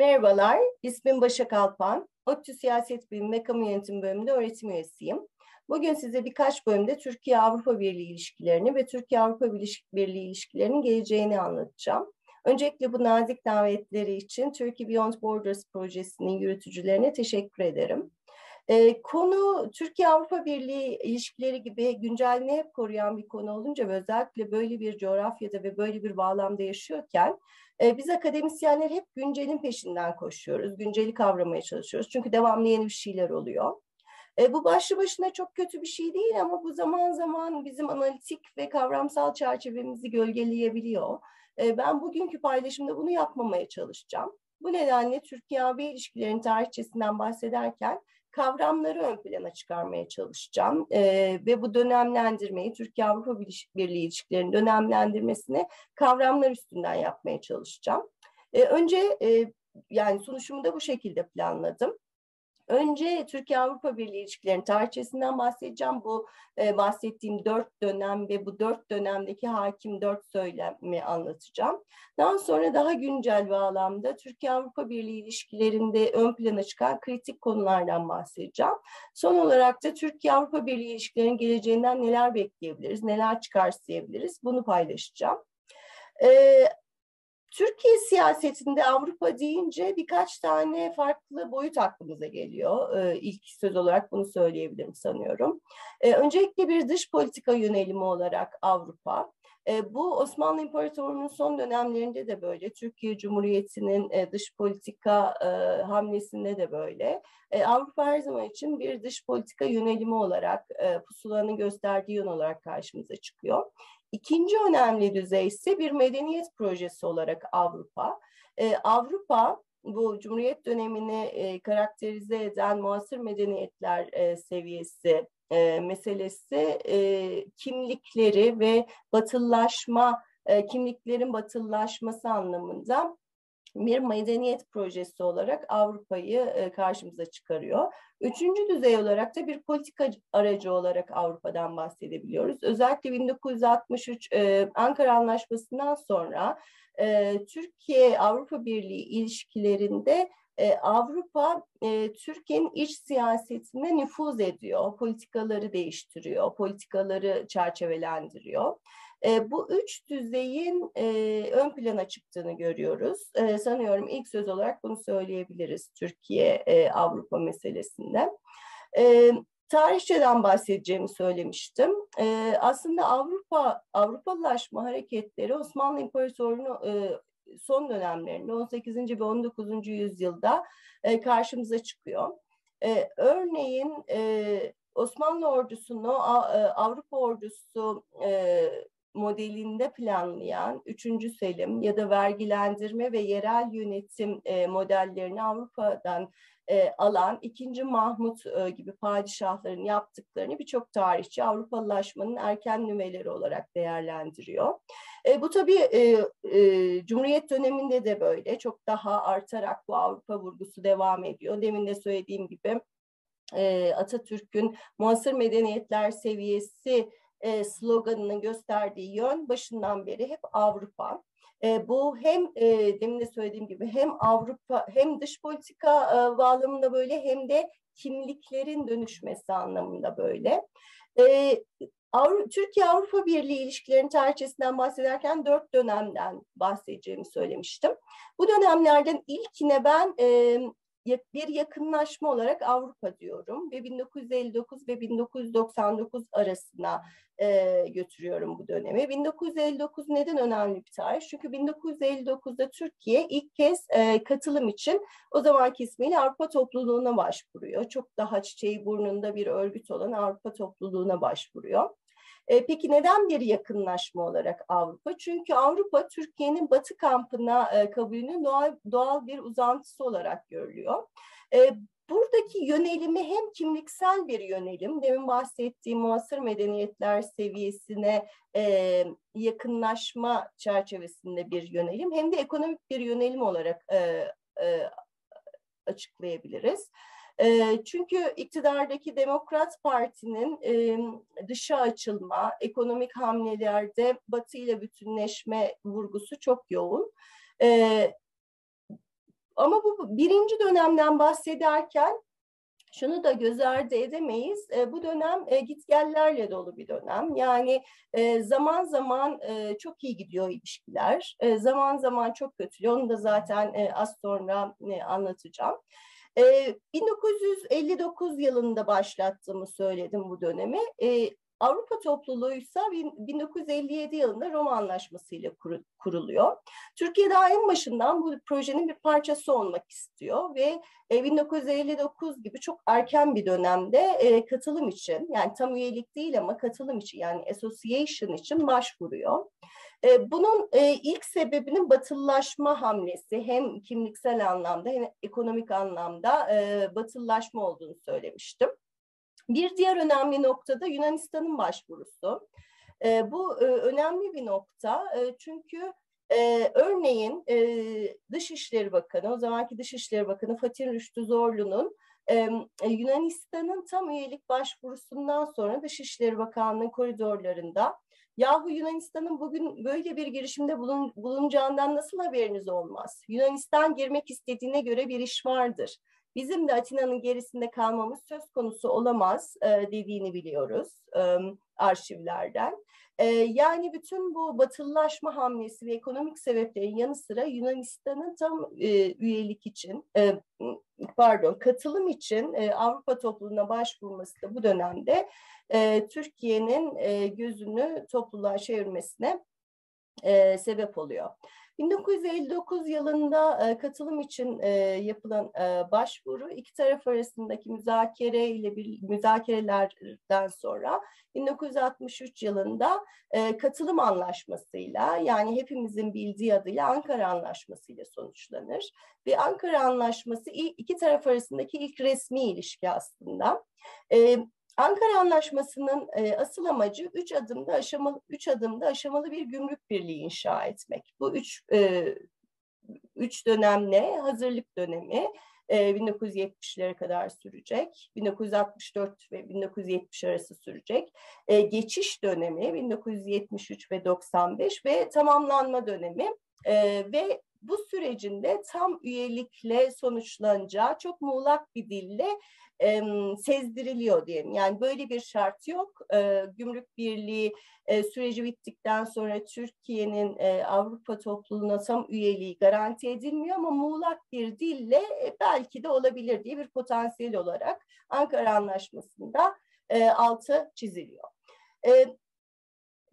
Merhabalar, ismim Başak Alpan. ODTÜ Siyaset Bilimi Kamu Yönetim Bölümünde öğretim üyesiyim. Bugün size birkaç bölümde Türkiye-Avrupa Birliği ilişkilerini ve Türkiye-Avrupa Birliği ilişkilerinin geleceğini anlatacağım. Öncelikle bu nazik davetleri için Turkey Beyond Borders projesinin yürütücülerine teşekkür ederim. Konu Türkiye-Avrupa Birliği ilişkileri gibi güncelliğini hep koruyan bir konu olunca ve özellikle böyle bir coğrafyada ve böyle bir bağlamda yaşıyorken e, biz akademisyenler hep güncelin peşinden koşuyoruz. Günceli kavramaya çalışıyoruz. Çünkü devamlı yeni bir şeyler oluyor. E, bu başlı başına çok kötü bir şey değil ama bu zaman zaman bizim analitik ve kavramsal çerçevemizi gölgeleyebiliyor. E, ben bugünkü paylaşımda bunu yapmamaya çalışacağım. Bu nedenle Türkiye-AB ilişkilerinin tarihçesinden bahsederken kavramları ön plana çıkarmaya çalışacağım e, ve bu dönemlendirmeyi Türkiye-Avrupa Birliği ilişkilerinin dönemlendirmesini kavramlar üstünden yapmaya çalışacağım. E, önce e, yani sunuşumu da bu şekilde planladım. Önce Türkiye-Avrupa Birliği ilişkilerinin tarihçesinden bahsedeceğim. Bu e, bahsettiğim dört dönem ve bu dört dönemdeki hakim dört söylemi anlatacağım. Daha sonra daha güncel bağlamda Türkiye-Avrupa Birliği ilişkilerinde ön plana çıkan kritik konulardan bahsedeceğim. Son olarak da Türkiye-Avrupa Birliği ilişkilerinin geleceğinden neler bekleyebiliriz, neler çıkarsayabiliriz bunu paylaşacağım. Ee, siyasetinde Avrupa deyince birkaç tane farklı boyut aklımıza geliyor. Ee, ilk söz olarak bunu söyleyebilirim sanıyorum. Ee, öncelikle bir dış politika yönelimi olarak Avrupa. Ee, bu Osmanlı İmparatorluğu'nun son dönemlerinde de böyle, Türkiye Cumhuriyeti'nin e, dış politika e, hamlesinde de böyle. E, Avrupa her zaman için bir dış politika yönelimi olarak, e, pusulanın gösterdiği yön olarak karşımıza çıkıyor. İkinci önemli düzey ise bir medeniyet projesi olarak Avrupa. Ee, Avrupa bu Cumhuriyet dönemini e, karakterize eden muasır medeniyetler e, seviyesi e, meselesi kimlikleri ve batıllaşma, e, kimliklerin batıllaşması anlamında bir medeniyet projesi olarak Avrupa'yı e, karşımıza çıkarıyor. Üçüncü düzey olarak da bir politika aracı olarak Avrupa'dan bahsedebiliyoruz. Özellikle 1963 e, Ankara Anlaşması'ndan sonra e, Türkiye-Avrupa Birliği ilişkilerinde Avrupa Türkiye'nin iç siyasetine nüfuz ediyor, politikaları değiştiriyor, politikaları çerçevelendiriyor. E, bu üç düzeyin e, ön plana çıktığını görüyoruz. E, sanıyorum ilk söz olarak bunu söyleyebiliriz Türkiye-Avrupa e, meselesinde. E, tarihçeden bahsedeceğimi söylemiştim. E, aslında Avrupa Avrupalılaşma hareketleri Osmanlı İmparatorluğu'nu e, son dönemlerinde 18. ve 19. yüzyılda e, karşımıza çıkıyor. E, örneğin e, Osmanlı ordusunu Avrupa ordusu e, modelinde planlayan 3. Selim ya da vergilendirme ve yerel yönetim e, modellerini Avrupa'dan e, alan 2. Mahmut e, gibi padişahların yaptıklarını birçok tarihçi Avrupalılaşmanın erken nüveleri olarak değerlendiriyor. E, bu tabii e, e, Cumhuriyet döneminde de böyle çok daha artarak bu Avrupa vurgusu devam ediyor. Demin de söylediğim gibi e, Atatürk'ün muasır medeniyetler seviyesi e, sloganının gösterdiği yön başından beri hep Avrupa. E, bu hem e, demin de söylediğim gibi hem Avrupa hem dış politika e, bağlamında böyle hem de kimliklerin dönüşmesi anlamında böyle. E, Avru Türkiye-Avrupa Birliği ilişkilerinin tarihçesinden bahsederken dört dönemden bahsedeceğimi söylemiştim. Bu dönemlerden ilkine ben e, bir yakınlaşma olarak Avrupa diyorum ve 1959 ve 1999 arasına e, götürüyorum bu dönemi. 1959 neden önemli bir tarih? Çünkü 1959'da Türkiye ilk kez e, katılım için o zamanki ismiyle Avrupa Topluluğu'na başvuruyor. Çok daha çiçeği burnunda bir örgüt olan Avrupa Topluluğu'na başvuruyor. E, peki neden bir yakınlaşma olarak Avrupa? Çünkü Avrupa Türkiye'nin Batı kampına e, kabulünün doğal, doğal bir uzantısı olarak görülüyor. E, buradaki yönelimi hem kimliksel bir yönelim, demin bahsettiğim muasır medeniyetler seviyesine e, yakınlaşma çerçevesinde bir yönelim, hem de ekonomik bir yönelim olarak e, e, açıklayabiliriz. Çünkü iktidardaki Demokrat Parti'nin dışa açılma, ekonomik hamlelerde Batı ile bütünleşme vurgusu çok yoğun. ama bu birinci dönemden bahsederken şunu da göz ardı edemeyiz. Bu dönem e, gitgellerle dolu bir dönem. Yani zaman zaman çok iyi gidiyor ilişkiler. Zaman zaman çok kötü. Onu da zaten az sonra e, anlatacağım. E, 1959 yılında başlattığımı söyledim bu dönemi. E, Avrupa topluluğuysa 1957 yılında Roma Anlaşması ile kuruluyor. Türkiye daha en başından bu projenin bir parçası olmak istiyor ve 1959 e, gibi çok erken bir dönemde e, katılım için yani tam üyelik değil ama katılım için yani association için başvuruyor. E, bunun ilk sebebinin batıllaşma hamlesi hem kimliksel anlamda hem ekonomik anlamda batıllaşma olduğunu söylemiştim. Bir diğer önemli nokta da Yunanistan'ın başvurusu. E, bu e, önemli bir nokta e, çünkü e, örneğin e, Dışişleri Bakanı, o zamanki Dışişleri Bakanı Fatih Rüştü Zorlu'nun e, Yunanistan'ın tam üyelik başvurusundan sonra Dışişleri Bakanlığı koridorlarında yahu Yunanistan'ın bugün böyle bir girişimde bulun, bulunacağından nasıl haberiniz olmaz? Yunanistan girmek istediğine göre bir iş vardır bizim de Atina'nın gerisinde kalmamız söz konusu olamaz e, dediğini biliyoruz e, arşivlerden. E, yani bütün bu batılılaşma hamlesi ve ekonomik sebeplerin yanı sıra Yunanistan'ın tam e, üyelik için, e, pardon katılım için e, Avrupa topluluğuna başvurması da bu dönemde e, Türkiye'nin e, gözünü topluluğa çevirmesine e, sebep oluyor. 1959 yılında e, katılım için e, yapılan e, başvuru iki taraf arasındaki müzakere ile bir müzakerelerden sonra 1963 yılında e, katılım anlaşmasıyla yani hepimizin bildiği adıyla Ankara Anlaşması ile sonuçlanır. Ve Ankara Anlaşması iki taraf arasındaki ilk resmi ilişki aslında. E, Ankara Anlaşması'nın e, asıl amacı üç adımda aşamalı üç adımda aşamalı bir gümrük birliği inşa etmek. Bu üç e, üç dönem ne? Hazırlık dönemi e, 1970'lere kadar sürecek. 1964 ve 1970 arası sürecek. E, geçiş dönemi 1973 ve 95 ve tamamlanma dönemi e, ve bu sürecinde tam üyelikle sonuçlanacağı çok muğlak bir dille e, sezdiriliyor diyelim. Yani böyle bir şart yok. E, Gümrük Birliği e, süreci bittikten sonra Türkiye'nin e, Avrupa topluluğuna tam üyeliği garanti edilmiyor ama muğlak bir dille e, belki de olabilir diye bir potansiyel olarak Ankara Anlaşması'nda e, altı çiziliyor. E,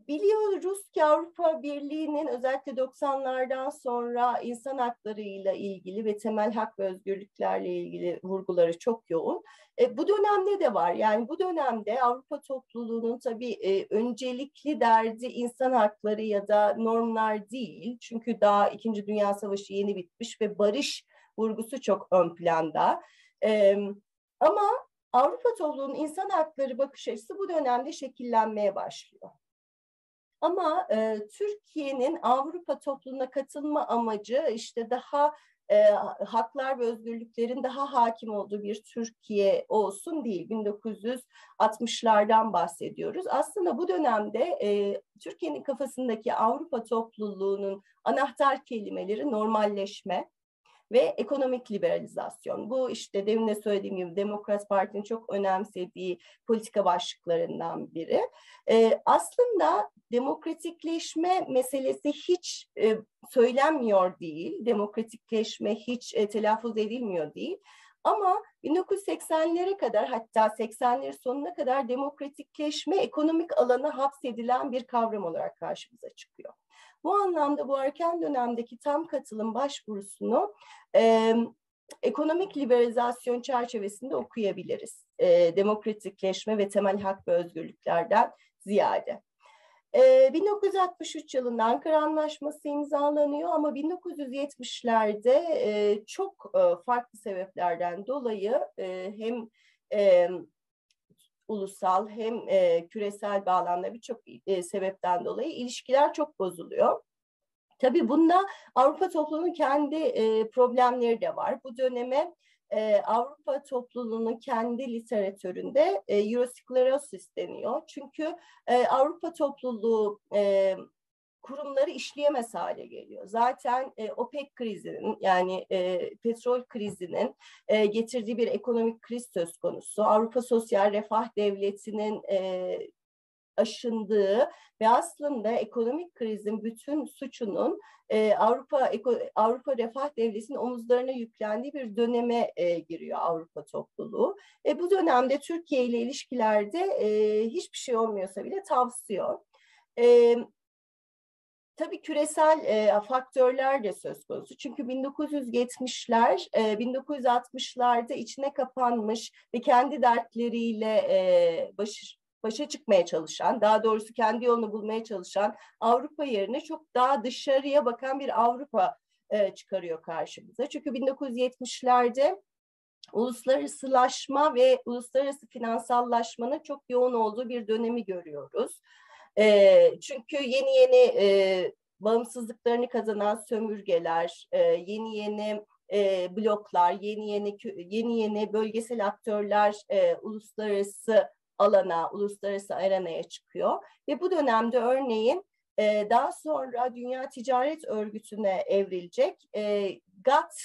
Biliyoruz ki Avrupa Birliği'nin özellikle 90'lardan sonra insan haklarıyla ilgili ve temel hak ve özgürlüklerle ilgili vurguları çok yoğun. E, bu dönemde de var. Yani bu dönemde Avrupa topluluğunun tabii e, öncelikli derdi insan hakları ya da normlar değil. Çünkü daha İkinci Dünya Savaşı yeni bitmiş ve barış vurgusu çok ön planda. E, ama Avrupa topluluğunun insan hakları bakış açısı bu dönemde şekillenmeye başlıyor. Ama e, Türkiye'nin Avrupa topluluğuna katılma amacı işte daha e, haklar ve özgürlüklerin daha hakim olduğu bir Türkiye olsun değil. 1960'lardan bahsediyoruz. Aslında bu dönemde e, Türkiye'nin kafasındaki Avrupa topluluğunun anahtar kelimeleri normalleşme, ve ekonomik liberalizasyon. Bu işte demin de söylediğim gibi Demokrat Parti'nin çok önemsediği politika başlıklarından biri. Ee, aslında demokratikleşme meselesi hiç e, söylenmiyor değil, demokratikleşme hiç e, telaffuz edilmiyor değil. Ama 1980'lere kadar hatta 80'lerin sonuna kadar demokratikleşme ekonomik alana hapsedilen bir kavram olarak karşımıza çıkıyor. Bu anlamda bu erken dönemdeki tam katılım başvurusunu e, ekonomik liberalizasyon çerçevesinde okuyabiliriz. E, demokratikleşme ve temel hak ve özgürlüklerden ziyade. 1963 yılında Ankara Anlaşması imzalanıyor ama 1970'lerde e, çok e, farklı sebeplerden dolayı e, hem ulusal hem küresel bağlamda birçok sebepten dolayı ilişkiler çok bozuluyor. Tabii bunda Avrupa toplumunun kendi problemleri de var. Bu döneme e, Avrupa topluluğunun kendi literatüründe e, Eurosklerosis deniyor. Çünkü e, Avrupa topluluğu e, kurumları işleyemez hale geliyor. Zaten e, OPEC krizinin yani e, petrol krizinin e, getirdiği bir ekonomik kriz söz konusu. Avrupa Sosyal Refah Devleti'nin e, aşındığı ve aslında ekonomik krizin bütün suçunun e, Avrupa Avrupa Refah Devleti'nin omuzlarına yüklendiği bir döneme e, giriyor Avrupa topluluğu. E, bu dönemde Türkiye ile ilişkilerde e, hiçbir şey olmuyorsa bile tavsiyor. E, Tabii küresel e, faktörler de söz konusu. Çünkü 1970'ler, e, 1960'larda içine kapanmış ve kendi dertleriyle e, baş, başa çıkmaya çalışan, daha doğrusu kendi yolunu bulmaya çalışan Avrupa yerine çok daha dışarıya bakan bir Avrupa e, çıkarıyor karşımıza. Çünkü 1970'lerde uluslararasılaşma ve uluslararası finansallaşmanın çok yoğun olduğu bir dönemi görüyoruz. E, çünkü yeni yeni e, bağımsızlıklarını kazanan sömürgeler, e, yeni yeni e, bloklar, yeni yeni yeni yeni bölgesel aktörler e, uluslararası alana, uluslararası arenaya çıkıyor. Ve bu dönemde örneğin e, daha sonra Dünya Ticaret Örgütü'ne evrilecek e, GATT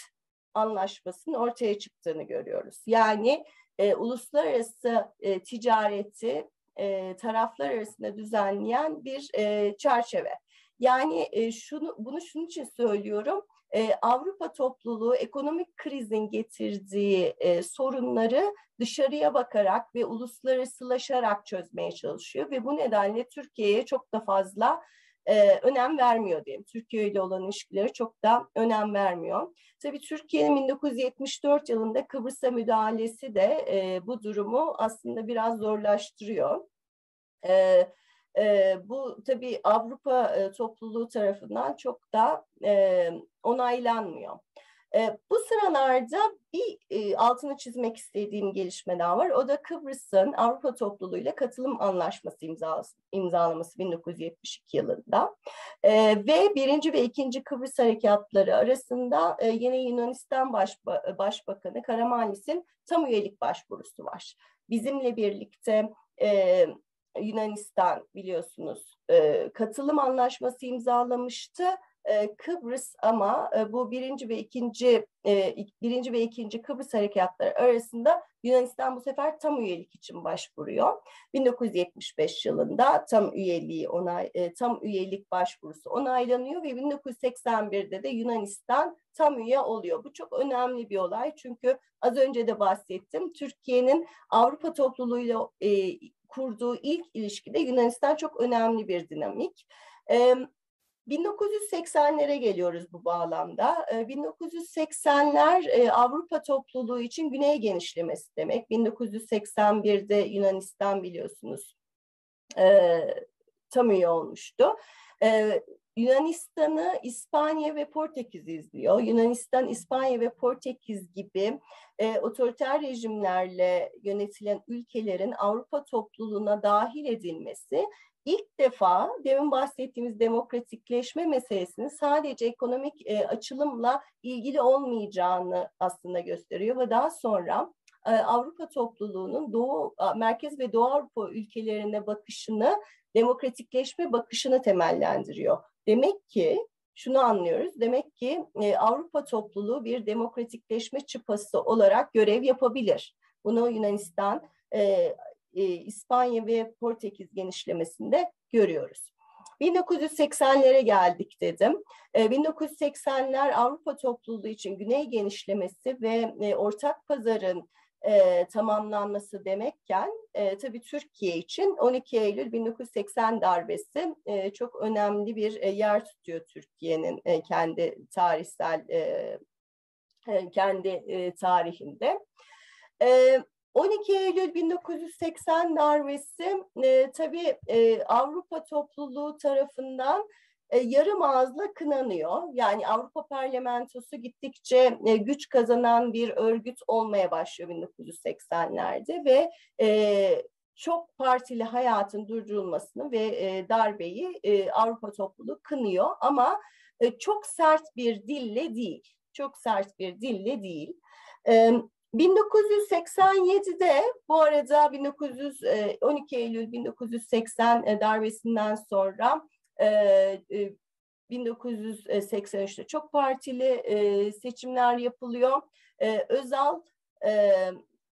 anlaşmasının ortaya çıktığını görüyoruz. Yani e, uluslararası e, ticareti e, taraflar arasında düzenleyen bir e, çerçeve. Yani e, şunu bunu şunun için söylüyorum. E, Avrupa topluluğu ekonomik krizin getirdiği e, sorunları dışarıya bakarak ve uluslararasılaşarak çözmeye çalışıyor ve bu nedenle Türkiye'ye çok da fazla e, önem vermiyor diyeyim. Türkiye ile olan ilişkileri çok da önem vermiyor. Tabii Türkiye'nin 1974 yılında Kıbrıs'a müdahalesi de e, bu durumu aslında biraz zorlaştırıyor. E, e, bu tabii Avrupa e, topluluğu tarafından çok da e, onaylanmıyor. E, bu sıralarda bir e, altını çizmek istediğim gelişme daha var. O da Kıbrıs'ın Avrupa topluluğuyla katılım anlaşması imzası, imzalaması 1972 yılında. E, ve birinci ve ikinci Kıbrıs harekatları arasında e, yine Yunanistan Başba Başbakanı Karamanlis'in tam üyelik başvurusu var. Bizimle birlikte e, Yunanistan biliyorsunuz e, katılım anlaşması imzalamıştı. E, Kıbrıs ama e, bu birinci ve ikinci e, birinci ve ikinci Kıbrıs harekatları arasında Yunanistan bu sefer tam üyelik için başvuruyor. 1975 yılında tam üyeliği onay tam üyelik başvurusu onaylanıyor ve 1981'de de Yunanistan tam üye oluyor. Bu çok önemli bir olay çünkü az önce de bahsettim. Türkiye'nin Avrupa topluluğuyla kurduğu ilk ilişkide Yunanistan çok önemli bir dinamik. E, 1980'lere geliyoruz bu bağlamda. 1980'ler e, Avrupa topluluğu için güney genişlemesi demek. 1981'de Yunanistan biliyorsunuz e, tam üye olmuştu. Yunanistan'ı İspanya ve Portekiz izliyor. Yunanistan, İspanya ve Portekiz gibi e, otoriter rejimlerle yönetilen ülkelerin Avrupa topluluğuna dahil edilmesi ilk defa demin bahsettiğimiz demokratikleşme meselesinin sadece ekonomik e, açılımla ilgili olmayacağını aslında gösteriyor ve daha sonra e, Avrupa topluluğunun Doğu, Merkez ve Doğu Avrupa ülkelerine bakışını, demokratikleşme bakışını temellendiriyor. Demek ki şunu anlıyoruz. Demek ki e, Avrupa topluluğu bir demokratikleşme çıpası olarak görev yapabilir. Bunu Yunanistan, e, e, İspanya ve Portekiz genişlemesinde görüyoruz. 1980'lere geldik dedim. E, 1980'ler Avrupa topluluğu için güney genişlemesi ve e, ortak pazarın e, tamamlanması demekken e, tabii Türkiye için 12 Eylül 1980 darbesi e, çok önemli bir e, yer tutuyor Türkiye'nin e, kendi tarihsel e, e, kendi e, tarihinde. E, 12 Eylül 1980 darbesi e, tabii e, Avrupa topluluğu tarafından yarım ağızla kınanıyor. Yani Avrupa Parlamentosu gittikçe e, güç kazanan bir örgüt olmaya başlıyor 1980'lerde ve e, çok partili hayatın durdurulmasını ve e, darbeyi e, Avrupa topluluğu kınıyor ama e, çok sert bir dille değil. Çok sert bir dille değil. E, 1987'de bu arada 1912 e, Eylül 1980 e, darbesinden sonra 1983'te çok partili seçimler yapılıyor. Özal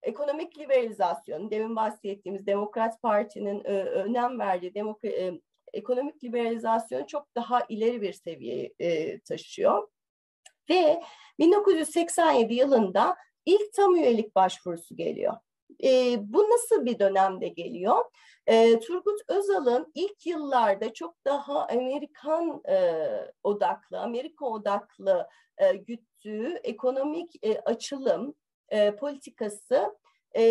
ekonomik liberalizasyon, demin bahsettiğimiz Demokrat Parti'nin önem verdiği demokra- ekonomik liberalizasyon çok daha ileri bir seviyeye taşıyor. Ve 1987 yılında ilk tam üyelik başvurusu geliyor. E, bu nasıl bir dönemde geliyor? E, Turgut Özal'ın ilk yıllarda çok daha Amerikan e, odaklı, Amerika odaklı e, güttüğü ekonomik e, açılım e, politikası e,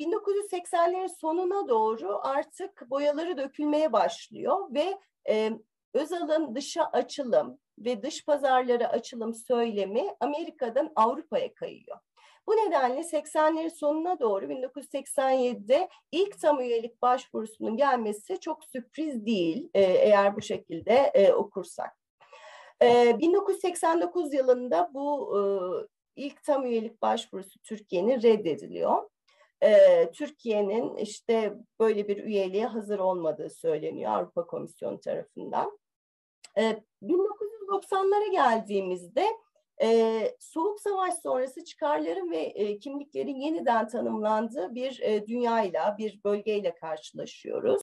1980'lerin sonuna doğru artık boyaları dökülmeye başlıyor ve e, Özal'ın dışa açılım ve dış pazarlara açılım söylemi Amerika'dan Avrupa'ya kayıyor. Bu nedenle 80'lerin sonuna doğru 1987'de ilk tam üyelik başvurusunun gelmesi çok sürpriz değil e, eğer bu şekilde e, okursak. E, 1989 yılında bu e, ilk tam üyelik başvurusu Türkiye'nin reddediliyor. E, Türkiye'nin işte böyle bir üyeliğe hazır olmadığı söyleniyor Avrupa Komisyonu tarafından. E, 1990'lara geldiğimizde e, Soğuk Savaş sonrası çıkarların ve e, kimliklerin yeniden tanımlandığı bir e, dünyayla, bir bölgeyle karşılaşıyoruz.